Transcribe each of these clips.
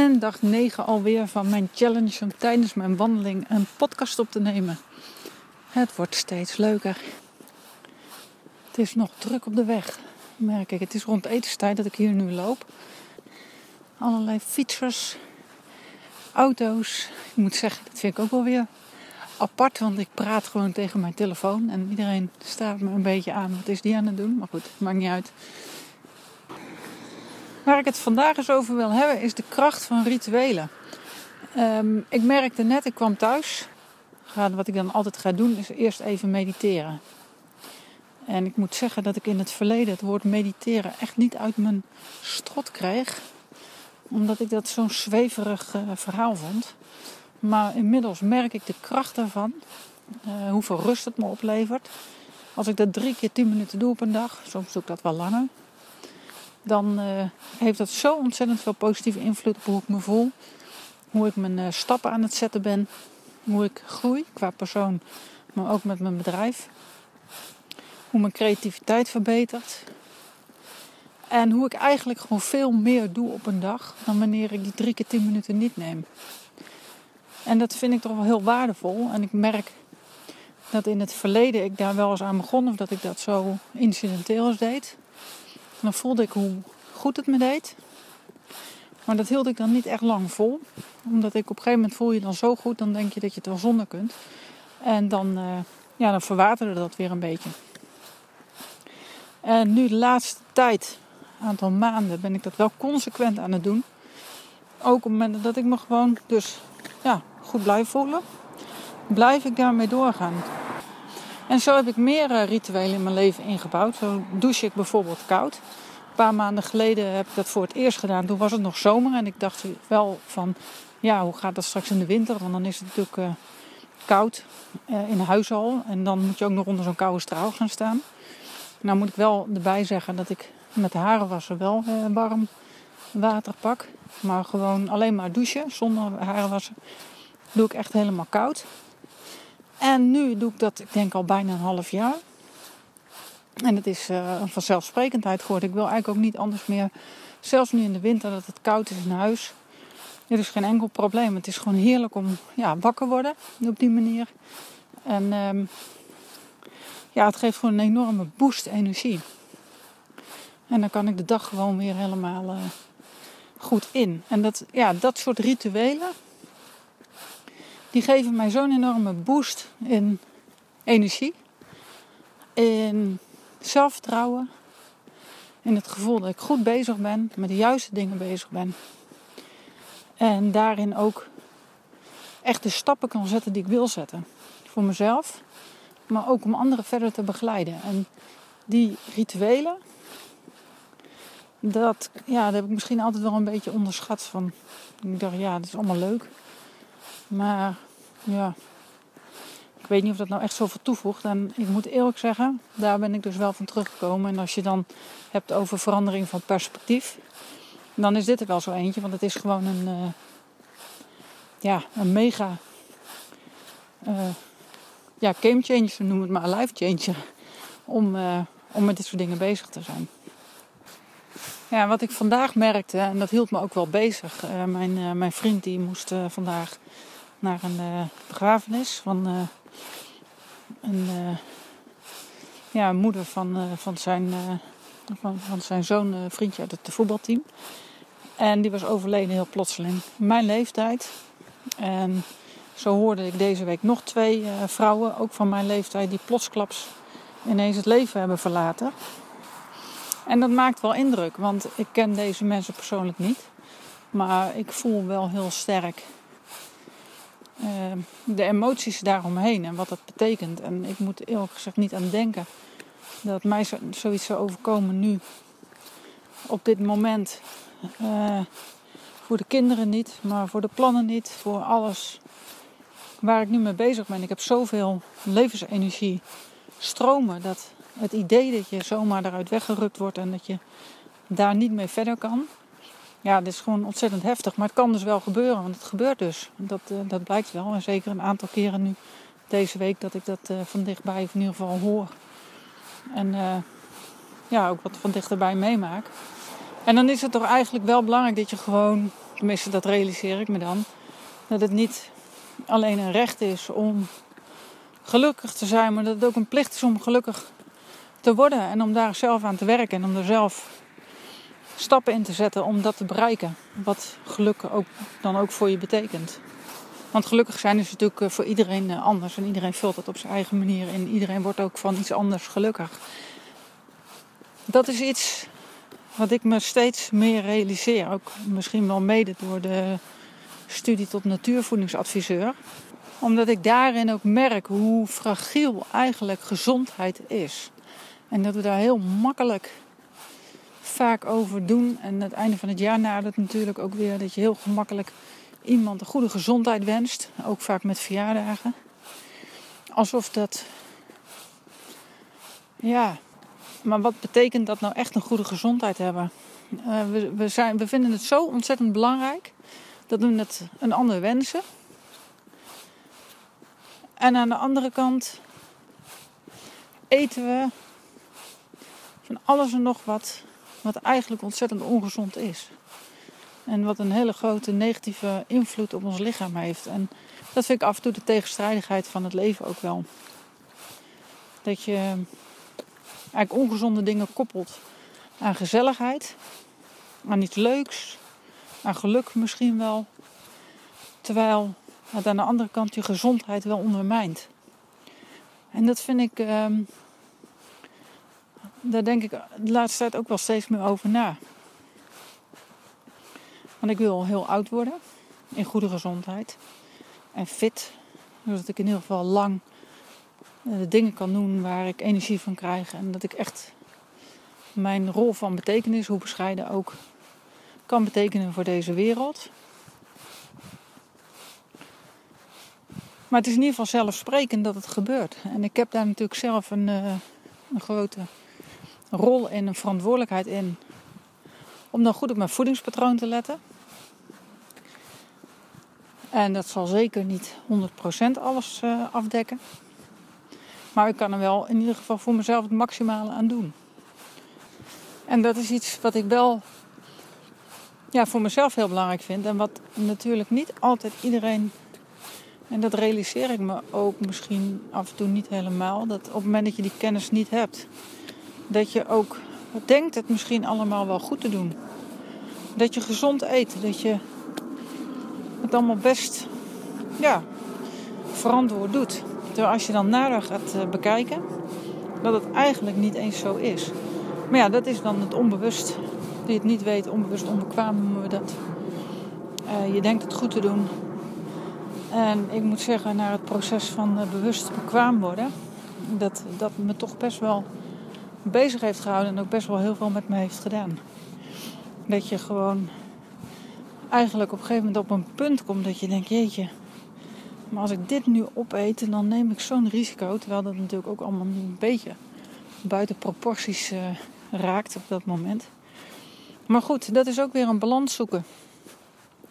En dag 9 alweer van mijn challenge om tijdens mijn wandeling een podcast op te nemen. Het wordt steeds leuker. Het is nog druk op de weg, merk ik. Het is rond etenstijd dat ik hier nu loop. Allerlei fietsers, auto's. Ik moet zeggen, dat vind ik ook wel weer apart, want ik praat gewoon tegen mijn telefoon en iedereen staat me een beetje aan. Wat is die aan het doen? Maar goed, maakt niet uit. Waar ik het vandaag eens over wil hebben is de kracht van rituelen. Um, ik merkte net, ik kwam thuis. Wat ik dan altijd ga doen is eerst even mediteren. En ik moet zeggen dat ik in het verleden het woord mediteren echt niet uit mijn strot kreeg. Omdat ik dat zo'n zweverig uh, verhaal vond. Maar inmiddels merk ik de kracht daarvan. Uh, hoeveel rust het me oplevert. Als ik dat drie keer tien minuten doe op een dag. Soms doe ik dat wel langer dan uh, heeft dat zo ontzettend veel positieve invloed op hoe ik me voel. Hoe ik mijn uh, stappen aan het zetten ben. Hoe ik groei qua persoon, maar ook met mijn bedrijf. Hoe mijn creativiteit verbetert. En hoe ik eigenlijk gewoon veel meer doe op een dag dan wanneer ik die drie keer tien minuten niet neem. En dat vind ik toch wel heel waardevol. En ik merk dat in het verleden ik daar wel eens aan begon, of dat ik dat zo incidenteel eens deed dan voelde ik hoe goed het me deed. Maar dat hield ik dan niet echt lang vol. Omdat ik op een gegeven moment voel je dan zo goed, dan denk je dat je het wel zonder kunt. En dan, uh, ja, dan verwaterde dat weer een beetje. En nu de laatste tijd, een aantal maanden, ben ik dat wel consequent aan het doen. Ook op momenten dat ik me gewoon dus ja, goed blijf voelen, blijf ik daarmee doorgaan. En zo heb ik meer eh, rituelen in mijn leven ingebouwd. Zo douche ik bijvoorbeeld koud. Een paar maanden geleden heb ik dat voor het eerst gedaan. Toen was het nog zomer en ik dacht wel van, ja, hoe gaat dat straks in de winter? Want dan is het natuurlijk uh, koud uh, in huis al. En dan moet je ook nog onder zo'n koude straal gaan staan. Nou moet ik wel erbij zeggen dat ik met de haren wassen wel warm water pak. Maar gewoon alleen maar douchen zonder haren wassen doe ik echt helemaal koud. En nu doe ik dat, ik denk al bijna een half jaar. En het is een vanzelfsprekendheid geworden. Ik wil eigenlijk ook niet anders meer. Zelfs nu in de winter dat het koud is in huis. Dit is geen enkel probleem. Het is gewoon heerlijk om ja, wakker worden op die manier. En um, ja, het geeft gewoon een enorme boost energie. En dan kan ik de dag gewoon weer helemaal uh, goed in. En dat, ja, dat soort rituelen, die geven mij zo'n enorme boost in energie, in zelfvertrouwen, in het gevoel dat ik goed bezig ben, met de juiste dingen bezig ben. En daarin ook echt de stappen kan zetten die ik wil zetten. Voor mezelf, maar ook om anderen verder te begeleiden. En die rituelen, dat, ja, dat heb ik misschien altijd wel een beetje onderschat. Van, ik dacht, ja, dat is allemaal leuk. Maar ja, ik weet niet of dat nou echt zoveel toevoegt. En ik moet eerlijk zeggen, daar ben ik dus wel van teruggekomen. En als je dan hebt over verandering van perspectief, dan is dit er wel zo eentje. Want het is gewoon een, uh, ja, een mega uh, ja, game changer, noem het maar, life changer. Om, uh, om met dit soort dingen bezig te zijn. Ja, wat ik vandaag merkte, en dat hield me ook wel bezig. mijn, mijn vriend die moest vandaag naar een uh, begrafenis van uh, een uh, ja, moeder van, van, zijn, van, van zijn zoon, vriendje uit het voetbalteam. En die was overleden heel plotseling. Mijn leeftijd. En zo hoorde ik deze week nog twee vrouwen, ook van mijn leeftijd, die plotsklaps ineens het leven hebben verlaten. En dat maakt wel indruk, want ik ken deze mensen persoonlijk niet. Maar ik voel wel heel sterk de emoties daaromheen en wat dat betekent. En ik moet eerlijk gezegd niet aan denken dat mij zo, zoiets zou overkomen nu, op dit moment. Uh, voor de kinderen niet, maar voor de plannen niet, voor alles waar ik nu mee bezig ben. Ik heb zoveel levensenergie stromen dat het idee dat je zomaar eruit weggerukt wordt en dat je daar niet mee verder kan, ja, dit is gewoon ontzettend heftig. Maar het kan dus wel gebeuren, want het gebeurt dus. Dat, uh, dat blijkt wel. En zeker een aantal keren nu deze week dat ik dat uh, van dichtbij of in ieder geval hoor. En uh, ja, ook wat van dichterbij meemaak. En dan is het toch eigenlijk wel belangrijk dat je gewoon tenminste dat realiseer ik me dan, dat het niet alleen een recht is om gelukkig te zijn, maar dat het ook een plicht is om gelukkig te worden en om daar zelf aan te werken en om er zelf stappen in te zetten om dat te bereiken. Wat geluk ook, dan ook voor je betekent. Want gelukkig zijn is natuurlijk eh, voor iedereen eh, anders en iedereen vult het op zijn eigen manier in. Iedereen wordt ook van iets anders gelukkig. Dat is iets wat ik me steeds meer realiseer. Ook misschien wel mede door de studie tot natuurvoedingsadviseur. Omdat ik daarin ook merk hoe fragiel eigenlijk gezondheid is. En dat we daar heel makkelijk vaak over doen. En het einde van het jaar nadert natuurlijk ook weer dat je heel gemakkelijk iemand een goede gezondheid wenst. Ook vaak met verjaardagen. Alsof dat. Ja, maar wat betekent dat nou echt een goede gezondheid hebben? Uh, we, we, zijn, we vinden het zo ontzettend belangrijk dat we het een ander wensen. En aan de andere kant eten we van alles en nog wat, wat eigenlijk ontzettend ongezond is. En wat een hele grote negatieve invloed op ons lichaam heeft. En dat vind ik af en toe de tegenstrijdigheid van het leven ook wel. Dat je eigenlijk ongezonde dingen koppelt aan gezelligheid, aan iets leuks, aan geluk misschien wel. Terwijl het aan de andere kant je gezondheid wel ondermijnt. En dat vind ik, ehm, daar denk ik de laatste tijd ook wel steeds meer over na. Want ik wil heel oud worden, in goede gezondheid en fit. Zodat ik in ieder geval lang eh, de dingen kan doen waar ik energie van krijg. En dat ik echt mijn rol van betekenis, hoe bescheiden ook, kan betekenen voor deze wereld. Maar het is in ieder geval zelfsprekend dat het gebeurt. En ik heb daar natuurlijk zelf een, uh, een grote rol en een verantwoordelijkheid in. Om dan goed op mijn voedingspatroon te letten. En dat zal zeker niet 100% alles uh, afdekken. Maar ik kan er wel in ieder geval voor mezelf het maximale aan doen. En dat is iets wat ik wel ja, voor mezelf heel belangrijk vind. En wat natuurlijk niet altijd iedereen. En dat realiseer ik me ook misschien af en toe niet helemaal. Dat op het moment dat je die kennis niet hebt, dat je ook denkt het misschien allemaal wel goed te doen. Dat je gezond eet. Dat je het allemaal best ja, verantwoord doet. Terwijl als je dan nader gaat eh, bekijken, dat het eigenlijk niet eens zo is. Maar ja, dat is dan het onbewust. Die het niet weet, onbewust onbekwaam noemen we dat. Uh, je denkt het goed te doen. En ik moet zeggen, naar het proces van uh, bewust bekwaam worden, dat dat me toch best wel bezig heeft gehouden en ook best wel heel veel met me heeft gedaan. Dat je gewoon eigenlijk op een gegeven moment op een punt komt dat je denkt, jeetje, maar als ik dit nu opeet, dan neem ik zo'n risico. Terwijl dat natuurlijk ook allemaal een beetje buiten proporties uh, raakt op dat moment. Maar goed, dat is ook weer een balans zoeken.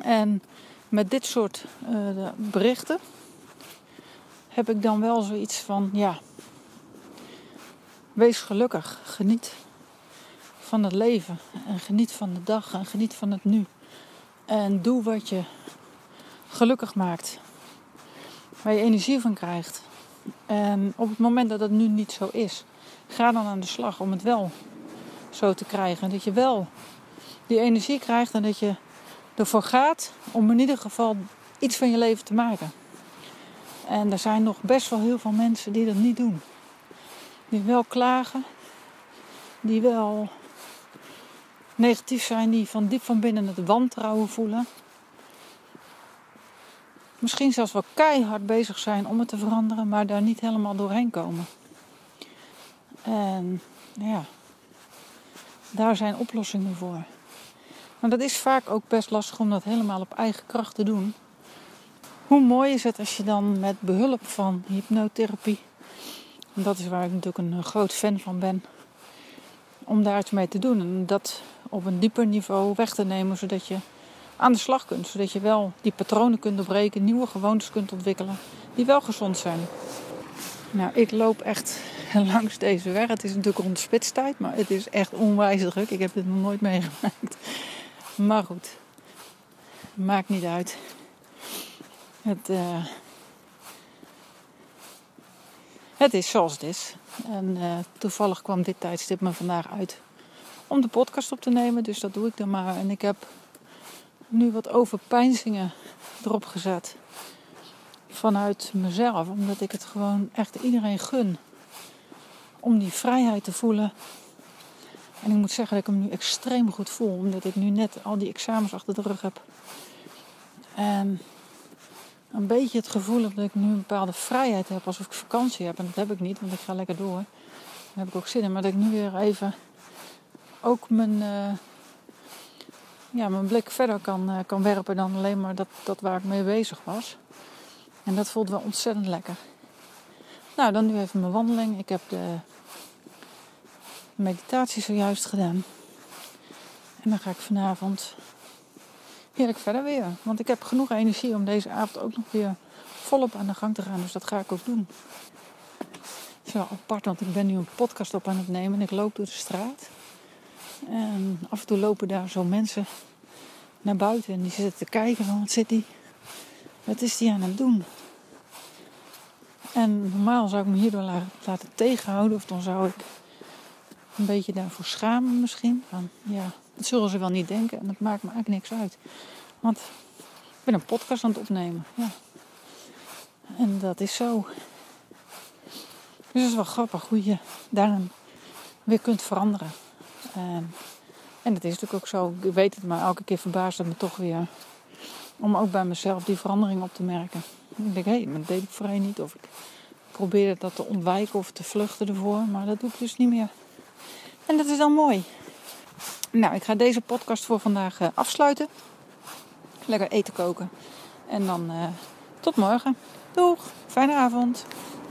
En met dit soort uh, berichten heb ik dan wel zoiets van: ja, wees gelukkig, geniet van het leven en geniet van de dag en geniet van het nu. En doe wat je gelukkig maakt waar je energie van krijgt. En op het moment dat dat nu niet zo is, ga dan aan de slag om het wel zo te krijgen. Dat je wel die energie krijgt en dat je ervoor gaat om in ieder geval iets van je leven te maken. En er zijn nog best wel heel veel mensen die dat niet doen. Die wel klagen, die wel negatief zijn, die van diep van binnen het wantrouwen voelen misschien zelfs wel keihard bezig zijn om het te veranderen, maar daar niet helemaal doorheen komen. En ja, daar zijn oplossingen voor. Maar dat is vaak ook best lastig om dat helemaal op eigen kracht te doen. Hoe mooi is het als je dan met behulp van hypnotherapie, en dat is waar ik natuurlijk een groot fan van ben, om daar iets mee te doen en dat op een dieper niveau weg te nemen, zodat je aan de slag kunt. Zodat je wel die patronen kunt doorbreken, nieuwe gewoontes kunt ontwikkelen die wel gezond zijn. Nou, ik loop echt langs deze weg. Het is natuurlijk rond spitstijd, maar het is echt onwijs druk. Ik heb dit nog nooit meegemaakt. Maar goed. Maakt niet uit. Het, uh, het is zoals het is. En uh, toevallig kwam dit tijdstip me vandaag uit om de podcast op te nemen. Dus dat doe ik dan maar. En ik heb nu wat overpeinzingen erop gezet. Vanuit mezelf. Omdat ik het gewoon echt iedereen gun. Om die vrijheid te voelen. En ik moet zeggen dat ik hem nu extreem goed voel. Omdat ik nu net al die examens achter de rug heb. Een beetje het gevoel dat ik nu een bepaalde vrijheid heb. Alsof ik vakantie heb. En dat heb ik niet, want ik ga lekker door. Daar heb ik ook zin in. Maar dat ik nu weer even ook mijn, uh, ja, mijn blik verder kan, uh, kan werpen dan alleen maar dat, dat waar ik mee bezig was. En dat voelt wel ontzettend lekker. Nou, dan nu even mijn wandeling. Ik heb de meditatie zojuist gedaan. En dan ga ik vanavond heerlijk verder weer. Want ik heb genoeg energie om deze avond ook nog weer volop aan de gang te gaan. Dus dat ga ik ook doen. Het is wel apart, want ik ben nu een podcast op aan het nemen en ik loop door de straat. En af en toe lopen daar zo mensen naar buiten en die zitten te kijken van wat zit die, wat is die aan het doen? En normaal zou ik me hierdoor laten tegenhouden of dan zou ik een beetje daarvoor schamen misschien. Van ja, dat zullen ze wel niet denken en dat maakt me eigenlijk niks uit. Want ik ben een podcast aan het opnemen. Ja. En dat is zo. Dus het is wel grappig hoe je daarin weer kunt veranderen. En, en dat is natuurlijk ook zo. Ik weet het, maar elke keer verbaast het me toch weer. Om ook bij mezelf die verandering op te merken. Ik denk, hé, hey, dat deed ik voorheen niet. Of ik probeerde dat te ontwijken of te vluchten ervoor. Maar dat doe ik dus niet meer. En dat is dan mooi. Nou, ik ga deze podcast voor vandaag uh, afsluiten. Lekker eten koken. En dan uh, tot morgen. Doeg, fijne avond.